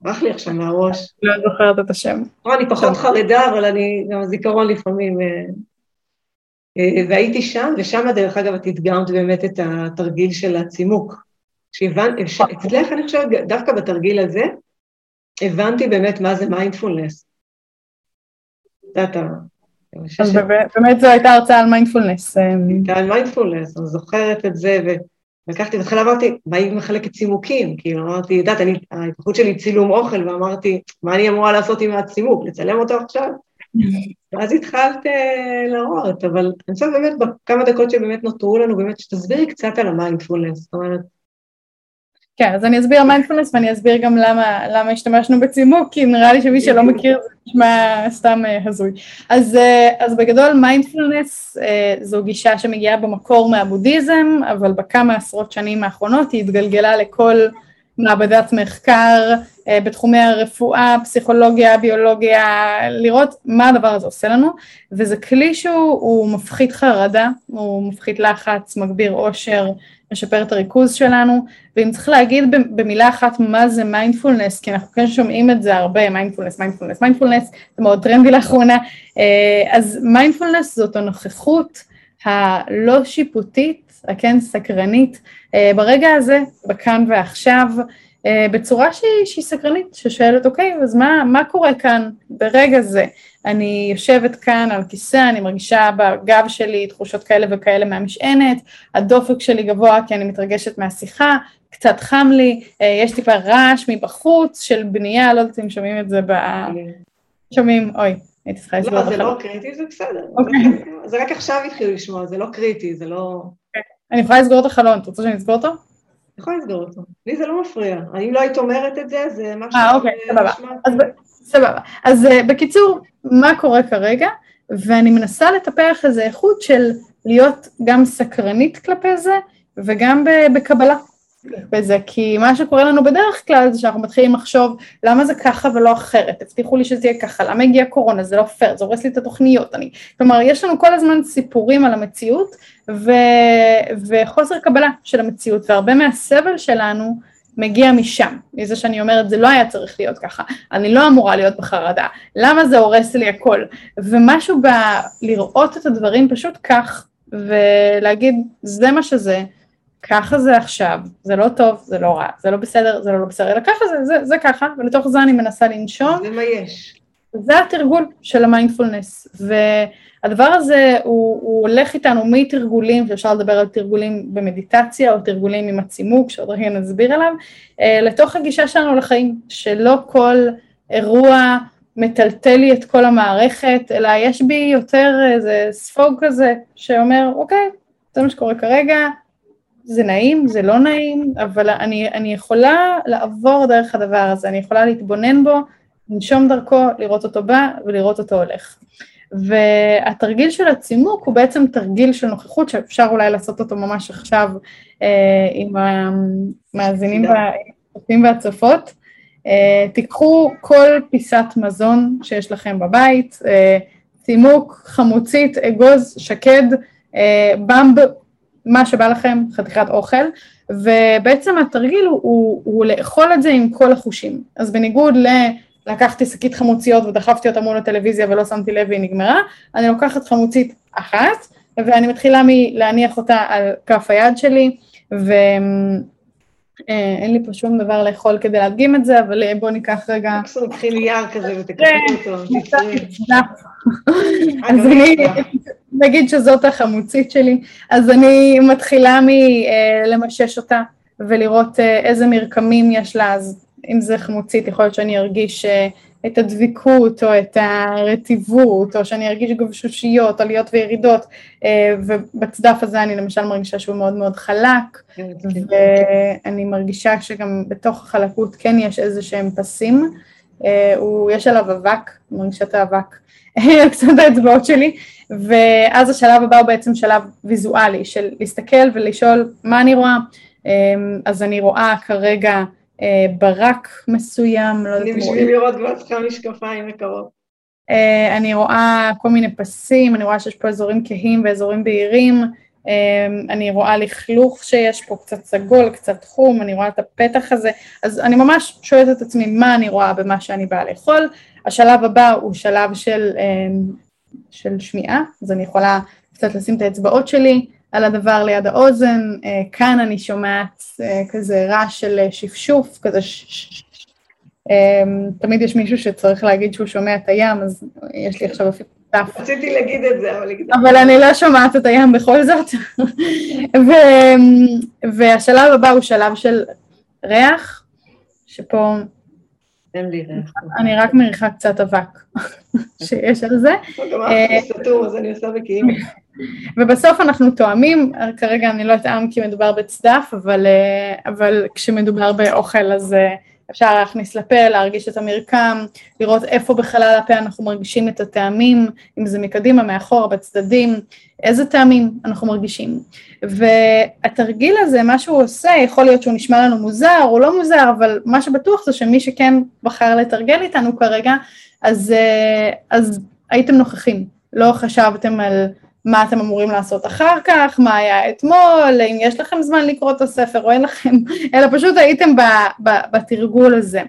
ברח לי עכשיו מהראש. לא זוכרת את השם. לא, אני פחות חרדה, אבל אני, גם הזיכרון לפעמים... אה, אה, והייתי שם, ושם דרך אגב את הדגמת באמת את התרגיל של הצימוק. שהבנתי, אצלך אני חושבת, דווקא בתרגיל הזה, הבנתי באמת מה זה מיינדפולנס. אז באמת זו הייתה הרצאה על מיינדפולנס. אה, הייתה על מיינדפולנס, אני זוכרת את זה, לקחתי, בהתחלה אמרתי, מה היא מחלקת צימוקים? כאילו, אמרתי, יודעת, אני, ההתמחות שלי צילום אוכל, ואמרתי, מה אני אמורה לעשות עם הצימוק? לצלם אותו עכשיו? ואז התחלת אה, להראות, אבל אני חושבת באמת, בכמה דקות שבאמת נותרו לנו, באמת, שתסבירי קצת על המיינדפולנס, זאת אומרת, כן, אז אני אסביר מיינדפולנס ואני אסביר גם למה, למה השתמשנו בצימוק, כי נראה לי שמי שלא מכיר זה נשמע סתם אה, הזוי. אז, אה, אז בגדול מיינדפולנס אה, זו גישה שמגיעה במקור מהבודהיזם, אבל בכמה עשרות שנים האחרונות היא התגלגלה לכל מעבדת מחקר בתחומי הרפואה, פסיכולוגיה, ביולוגיה, לראות מה הדבר הזה עושה לנו, וזה כלי שהוא מפחית חרדה, הוא מפחית לחץ, מגביר אושר, משפר את הריכוז שלנו, ואם צריך להגיד במילה אחת מה זה מיינדפולנס, כי אנחנו כן שומעים את זה הרבה, מיינדפולנס, מיינדפולנס, מיינדפולנס, זה מאוד טרנדי לאחרונה, אה, אז מיינדפולנס זאת הנוכחות הלא שיפוטית, הכן סקרנית, אה, ברגע הזה, בכאן ועכשיו, בצורה שהיא, שהיא סקרנית, ששואלת, אוקיי, אז מה, מה קורה כאן ברגע זה? אני יושבת כאן על כיסא, אני מרגישה בגב שלי תחושות כאלה וכאלה מהמשענת, הדופק שלי גבוה כי אני מתרגשת מהשיחה, קצת חם לי, אה, יש טיפה רעש מבחוץ של בנייה, לא יודעת אם שומעים את זה ב... שומעים, אוי, הייתי צריכה לסגור. לא, זה לא קריטי, זה בסדר. אוקיי. זה רק עכשיו התחילו לשמוע, זה לא קריטי, זה לא... אני יכולה לסגור את החלון, את רוצה שאני אסגור אותו? יכולה לסגור אותו. לי זה לא מפריע. אם לא היית אומרת את זה, זה משהו... אה, אוקיי, סבבה. סבבה. אז uh, בקיצור, מה קורה כרגע? ואני מנסה לטפח איזו איכות של להיות גם סקרנית כלפי זה, וגם בקבלה בזה, כי מה שקורה לנו בדרך כלל זה שאנחנו מתחילים לחשוב למה זה ככה ולא אחרת, הבטיחו לי שזה יהיה ככה, למה הגיעה קורונה, זה לא פייר, זה הורס לי את התוכניות, אני, כלומר יש לנו כל הזמן סיפורים על המציאות ו, וחוסר קבלה של המציאות, והרבה מהסבל שלנו מגיע משם, מזה שאני אומרת זה לא היה צריך להיות ככה, אני לא אמורה להיות בחרדה, למה זה הורס לי הכל, ומשהו בלראות את הדברים פשוט כך, ולהגיד זה מה שזה, ככה זה עכשיו, זה לא טוב, זה לא רע, זה לא בסדר, זה לא לא בסדר, אלא ככה זה, זה, זה ככה, ולתוך זה אני מנסה לנשום. זה מה יש. זה התרגול של המיינדפולנס, והדבר הזה הוא, הוא הולך איתנו מתרגולים, שאפשר לדבר על תרגולים במדיטציה, או תרגולים עם הצימוק, שעוד רגע נסביר עליו, אה, לתוך הגישה שלנו לחיים, שלא כל אירוע מטלטל לי את כל המערכת, אלא יש בי יותר איזה ספוג כזה, שאומר, אוקיי, זה מה שקורה כרגע, זה נעים, זה לא נעים, אבל אני, אני יכולה לעבור דרך הדבר הזה, אני יכולה להתבונן בו, לנשום דרכו, לראות אותו בא ולראות אותו הולך. והתרגיל של הצימוק הוא בעצם תרגיל של נוכחות שאפשר אולי לעשות אותו ממש עכשיו אה, עם המאזינים והצופים והצופות. אה, תיקחו כל פיסת מזון שיש לכם בבית, אה, צימוק, חמוצית, אגוז, שקד, אה, במב, מה שבא לכם, חתיכת אוכל, ובעצם התרגיל הוא, הוא, הוא לאכול את זה עם כל החושים. אז בניגוד ל... לקחתי שקית חמוציות ודחפתי אותה מול הטלוויזיה ולא שמתי לב והיא נגמרה, אני לוקחת חמוצית אחת ואני מתחילה מלהניח אותה על כף היד שלי ואין לי פה שום דבר לאכול כדי להדגים את זה, אבל בואו ניקח רגע... תקחי נייר כזה ותקחי אותו, אז אני, נגיד שזאת החמוצית שלי, אז אני מתחילה מלמשש אותה ולראות איזה מרקמים יש לה, אז אם זה חמוצית, יכול להיות שאני ארגיש אה, את הדביקות או את הרטיבות, או שאני ארגיש גבשושיות, עליות וירידות, אה, ובצדף הזה אני למשל מרגישה שהוא מאוד מאוד חלק, כן, כן. ואני מרגישה שגם בתוך החלקות כן יש איזה שהם פסים, אה, יש עליו אבק, מרגישה את האבק, קצת האצבעות שלי, ואז השלב הבא הוא בעצם שלב ויזואלי, של להסתכל ולשאול מה אני רואה, אז אני רואה כרגע אה, ברק מסוים, לא יודעת... אני בשביל לראות כבר צריכה משקפיים מקרוב. אה, אני רואה כל מיני פסים, אני רואה שיש פה אזורים כהים ואזורים בהירים, אה, אני רואה לכלוך שיש פה קצת סגול, קצת חום, אני רואה את הפתח הזה, אז אני ממש שואלת את עצמי מה אני רואה במה שאני באה לאכול. השלב הבא הוא שלב של, של שמיעה, אז אני יכולה קצת לשים את האצבעות שלי, על הדבר ליד האוזן, אה, כאן אני שומעת אה, כזה רעש של אה, שפשוף, כזה ש... ש... תמיד יש מישהו שצריך להגיד שהוא שומע את הים, אז יש לי עכשיו אפילו דף. רציתי להגיד את זה, אבל... אבל אני לא שומעת את הים בכל זאת. ו... והשלב הבא הוא שלב של ריח, שפה... אין לי ריח. אני רק מריחה קצת אבק שיש על זה. גם אף סתום, אז אני עושה בכאילו. ובסוף אנחנו תואמים, כרגע אני לא אטעם כי מדובר בצדף, אבל, אה, אבל כשמדובר באוכל אז אה, אפשר להכניס לפה, להרגיש את המרקם, לראות איפה בחלל הפה אנחנו מרגישים את הטעמים, אם זה מקדימה, מאחורה, בצדדים, איזה טעמים אנחנו מרגישים. והתרגיל הזה, מה שהוא עושה, יכול להיות שהוא נשמע לנו מוזר או לא מוזר, אבל מה שבטוח זה שמי שכן בחר לתרגל איתנו כרגע, אז, אה, אז הייתם נוכחים, לא חשבתם על מה אתם אמורים לעשות אחר כך, מה היה אתמול, אם יש לכם זמן לקרוא את הספר או אין לכם, אלא פשוט הייתם ב, ב, בתרגול הזה.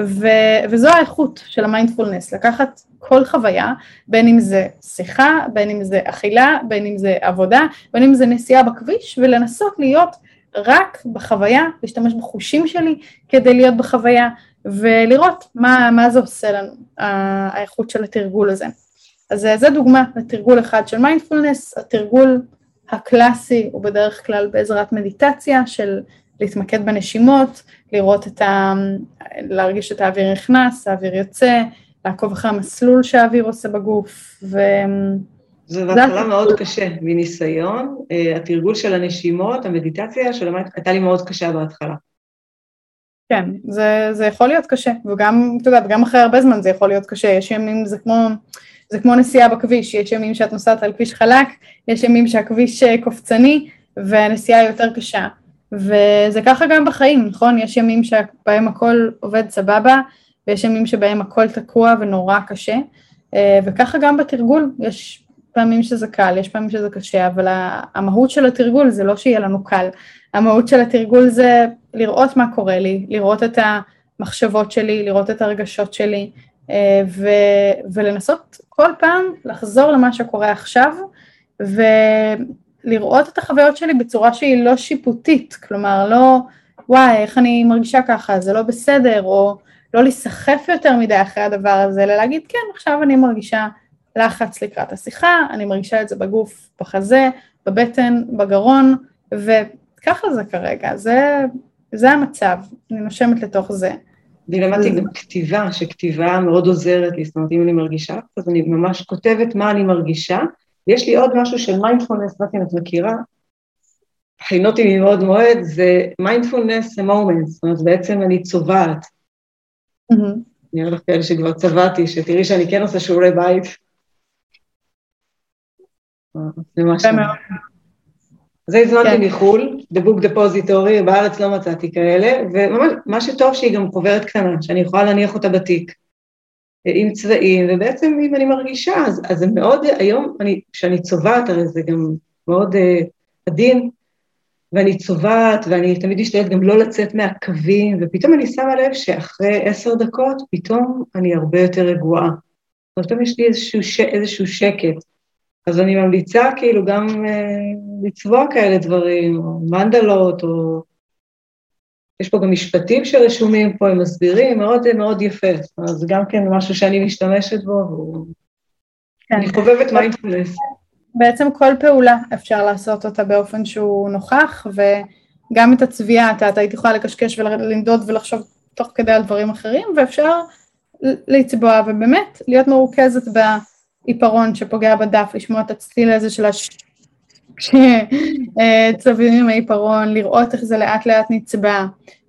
ו, וזו האיכות של המיינדפולנס, לקחת כל חוויה, בין אם זה שיחה, בין אם זה אכילה, בין אם זה עבודה, בין אם זה נסיעה בכביש, ולנסות להיות רק בחוויה, להשתמש בחושים שלי כדי להיות בחוויה, ולראות מה, מה זה עושה לנו, האיכות של התרגול הזה. אז אה, זה דוגמה לתרגול אחד של מיינדפולנס, התרגול הקלאסי הוא בדרך כלל בעזרת מדיטציה של להתמקד בנשימות, לראות את ה... להרגיש את האוויר נכנס, האוויר יוצא, לעקוב אחרי המסלול שהאוויר עושה בגוף, ו... זה בהתחלה מאוד קשה, מניסיון. אה, התרגול של הנשימות, המדיטציה שלמדת, הייתה לי מאוד קשה בהתחלה. כן, זה, זה יכול להיות קשה, וגם, את יודעת, גם אחרי הרבה זמן זה יכול להיות קשה, יש ימים, זה כמו... זה כמו נסיעה בכביש, יש ימים שאת נוסעת על כביש חלק, יש ימים שהכביש אה, קופצני והנסיעה יותר קשה. וזה ככה גם בחיים, נכון? יש ימים שבהם הכל עובד סבבה, ויש ימים שבהם הכל תקוע ונורא קשה, אה, וככה גם בתרגול, יש פעמים שזה קל, יש פעמים שזה קשה, אבל המהות של התרגול זה לא שיהיה לנו קל, המהות של התרגול זה לראות מה קורה לי, לראות את המחשבות שלי, לראות את הרגשות שלי, ו, ולנסות כל פעם לחזור למה שקורה עכשיו ולראות את החוויות שלי בצורה שהיא לא שיפוטית, כלומר לא וואי איך אני מרגישה ככה, זה לא בסדר, או לא להיסחף יותר מדי אחרי הדבר הזה, אלא להגיד כן עכשיו אני מרגישה לחץ לקראת השיחה, אני מרגישה את זה בגוף, בחזה, בבטן, בגרון, וככה זה כרגע, זה, זה המצב, אני נושמת לתוך זה. אני למדתי גם כתיבה, שכתיבה מאוד עוזרת לי, זאת אומרת, אם אני מרגישה, אז אני ממש כותבת מה אני מרגישה. ויש לי עוד משהו של מיינדפולנס, לא יודעת אם את מכירה, הכינותי מבעוד מועד, זה mindfulness moment, זאת אומרת, בעצם אני צובעת. אני אראה לך כאלה שכבר צבעתי, שתראי שאני כן עושה שיעורי בית. זה ממש... זה הזמנתי כן. מחו"ל, The Book Depository, בארץ לא מצאתי כאלה, וממש, מה שטוב שהיא גם חוברת קטנה, שאני יכולה להניח אותה בתיק, עם צבעים, ובעצם אם אני מרגישה, אז, אז זה מאוד, היום, כשאני צובעת, הרי זה גם מאוד uh, עדין, ואני צובעת, ואני תמיד משתדלת גם לא לצאת מהקווים, ופתאום אני שמה לב שאחרי עשר דקות, פתאום אני הרבה יותר רגועה. פתאום יש לי איזשהו, ש... איזשהו שקט. אז אני ממליצה כאילו גם אה, לצבוע כאלה דברים, או מנדלות, או... יש פה גם משפטים שרשומים פה, הם מסבירים, מאוד מאוד יפה. אז גם כן משהו שאני משתמשת בו, והוא... כן. אני חובבת מיינדפולנס. בעצם כל פעולה אפשר לעשות אותה באופן שהוא נוכח, וגם את הצביעה, אתה, אתה היית יכולה לקשקש ולנדוד ולחשוב תוך כדי על דברים אחרים, ואפשר לצבוע, ובאמת להיות מרוכזת בעיפרון שפוגע בדף, לשמוע את הצליל הזה של הש... כשצובעים עם העיפרון, לראות איך זה לאט לאט נצבע,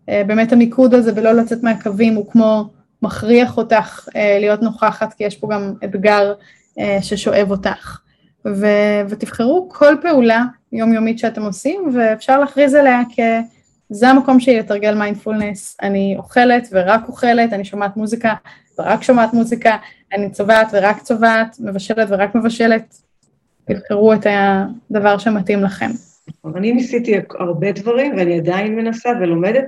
באמת המיקוד הזה ולא לצאת מהקווים הוא כמו מכריח אותך להיות נוכחת, כי יש פה גם אתגר ששואב אותך. ו- ותבחרו כל פעולה יומיומית שאתם עושים, ואפשר להכריז עליה כזה המקום שלי לתרגל מיינדפולנס. אני אוכלת ורק אוכלת, אני שומעת מוזיקה ורק שומעת מוזיקה, אני צובעת ורק צובעת, מבשלת ורק מבשלת. תבחרו את הדבר שמתאים לכם. אני ניסיתי הרבה דברים ואני עדיין מנסה ולומדת.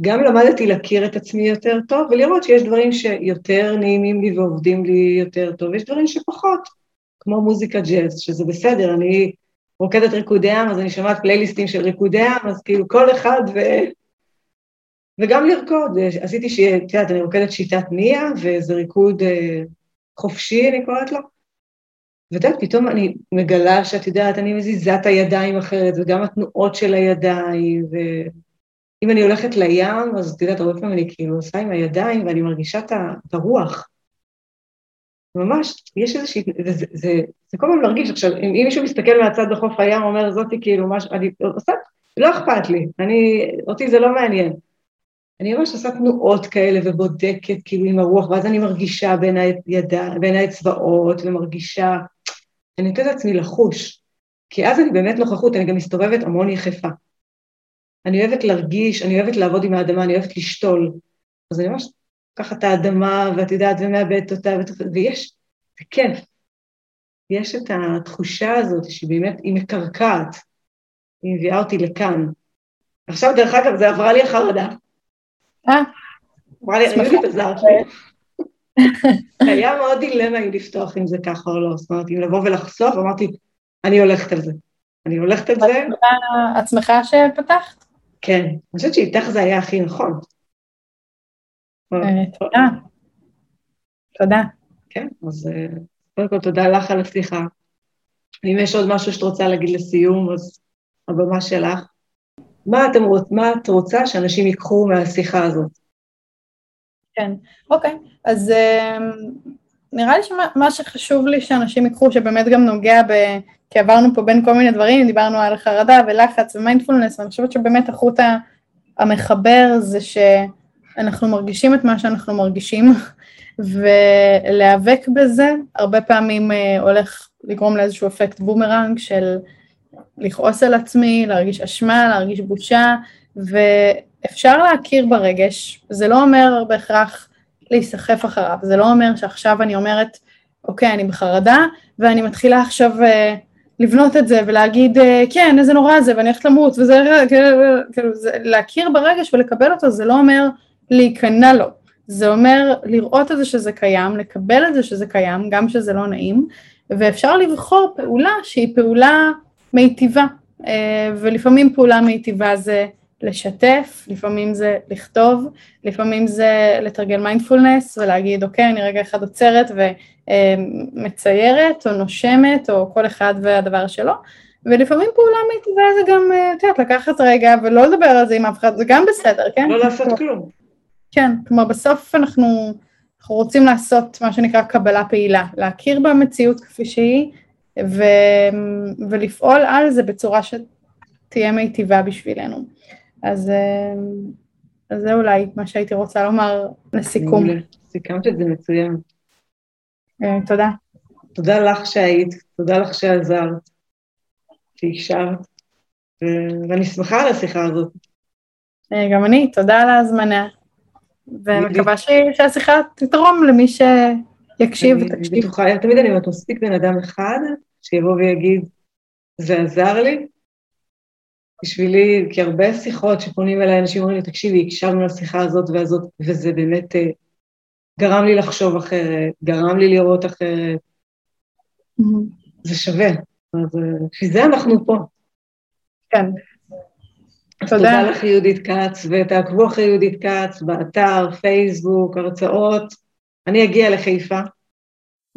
גם למדתי להכיר את עצמי יותר טוב ולראות שיש דברים שיותר נעימים לי ועובדים לי יותר טוב, יש דברים שפחות. כמו מוזיקה ג'אז, שזה בסדר, אני רוקדת ריקודי עם, אז אני שומעת פלייליסטים של ריקודי עם, אז כאילו כל אחד ו... וגם לרקוד, עשיתי שיהיה, את יודעת, אני רוקדת שיטת ניה, וזה ריקוד אה, חופשי, אני קוראת לו. ואת יודעת, פתאום אני מגלה שאת יודעת, אני מזיזה את הידיים אחרת, וגם התנועות של הידיים, ואם אני הולכת לים, אז את יודעת, הרבה פעמים אני כאילו עושה עם הידיים, ואני מרגישה את הרוח. ממש, יש איזושהי, זה, זה, זה, זה כל הזמן להרגיש, עכשיו, אם, אם מישהו מסתכל מהצד בחוף הים, אומר, זאתי כאילו, משהו, אני עושה, לא אכפת לי, אני, אותי זה לא מעניין. אני ממש עושה תנועות כאלה ובודקת כאילו עם הרוח, ואז אני מרגישה בין, הידע, בין האצבעות ומרגישה, אני נותנת לעצמי לחוש, כי אז אני באמת נוכחות, אני גם מסתובבת המון יחפה. אני אוהבת להרגיש, אני אוהבת לעבוד עם האדמה, אני אוהבת לשתול. אז אני ממש ככה את האדמה, ואת יודעת, ומאבדת אותה, ויש, זה כיף. יש את התחושה הזאת שבאמת היא מקרקעת, היא מביאה אותי לכאן. עכשיו, דרך אגב, זה עברה לי החרדה. אה? אמרה לי, אני עזרת לי. היה מאוד דילמה אם לפתוח אם זה ככה או לא, זאת אומרת, אם לבוא ולחשוף, אמרתי, אני הולכת על זה. אני הולכת על זה. את שמחה שפתחת? כן, אני חושבת שאיתך זה היה הכי נכון. אה, תודה. תודה. כן, אז אה, קודם כל תודה לך על השיחה. אם יש עוד משהו שאת רוצה להגיד לסיום, אז הבמה שלך. מה, אתם מה את רוצה שאנשים ייקחו מהשיחה הזאת? כן, אוקיי. אז אה, נראה לי שמה שחשוב לי שאנשים ייקחו, שבאמת גם נוגע ב... כי עברנו פה בין כל מיני דברים, דיברנו על חרדה ולחץ ומיינדפולנס, ואני חושבת שבאמת החוט המחבר זה ש... אנחנו מרגישים את מה שאנחנו מרגישים, ולהיאבק בזה הרבה פעמים אה, הולך לגרום לאיזשהו אפקט בומרנג של לכעוס על עצמי, להרגיש אשמה, להרגיש בושה, ואפשר להכיר ברגש, זה לא אומר בהכרח להיסחף אחריו, זה לא אומר שעכשיו אני אומרת, אוקיי, אני בחרדה, ואני מתחילה עכשיו אה, לבנות את זה ולהגיד, אה, כן, איזה נורא זה, ואני הולכת למות, וזה, כאילו, כאילו, להכיר ברגש ולקבל אותו, זה לא אומר להיכנע לו. זה אומר לראות את זה שזה קיים, לקבל את זה שזה קיים, גם שזה לא נעים, ואפשר לבחור פעולה שהיא פעולה מיטיבה, אה, ולפעמים פעולה מיטיבה זה לשתף, לפעמים זה לכתוב, לפעמים זה לתרגל מיינדפולנס ולהגיד אוקיי אני רגע אחד עוצרת ומציירת או נושמת או כל אחד והדבר שלו ולפעמים פעולה מיטיבה זה גם, אה, את יודעת, לקחת רגע ולא לדבר על זה עם אף אחד, זה גם בסדר, כן? לא לעשות כלום. כן, כלומר בסוף אנחנו, אנחנו רוצים לעשות מה שנקרא קבלה פעילה, להכיר במציאות כפי שהיא ו, ולפעול על זה בצורה שתהיה מיטיבה בשבילנו. אז, אה, אז זה אולי מה שהייתי רוצה לומר לסיכום. סיכמת את זה מצוין. אה, תודה. תודה לך שהיית, תודה לך שעזרת, שהקשבת, ואני שמחה על השיחה הזאת. אה, גם אני, תודה על ההזמנה, ומקווה שהשיחה תתרום למי שיקשיב ותקשיב. בטוחה, תמיד אני אומרת, מספיק בן אדם אחד שיבוא ויגיד, זה עזר לי, בשבילי, כי הרבה שיחות שפונים אליי, אנשים אומרים לי, תקשיבי, הקשבנו לשיחה הזאת והזאת, וזה באמת אה, גרם לי לחשוב אחרת, גרם לי לראות אחרת. זה שווה. אז אה, בשביל זה אנחנו פה. כן. אז תודה. תודה לך, יהודית כץ, ותעקבו אחרי יהודית כץ באתר, פייסבוק, הרצאות. אני אגיע לחיפה.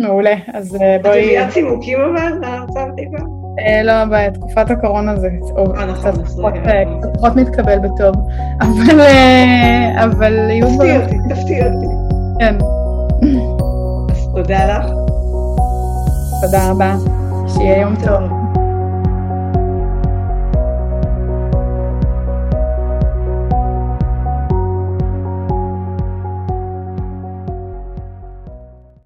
מעולה, אז אה, בואי... את מביאה צימוקים אבל להרצאה בחיפה? אה, לא, בתקופת הקורונה זה אה, נכון, קצת פחות מתקבל בטוב, אבל יהיו דברים... תפתיע אותי, תפתיע אותי. כן. אז תודה לך. תודה רבה, שיהיה יום טוב.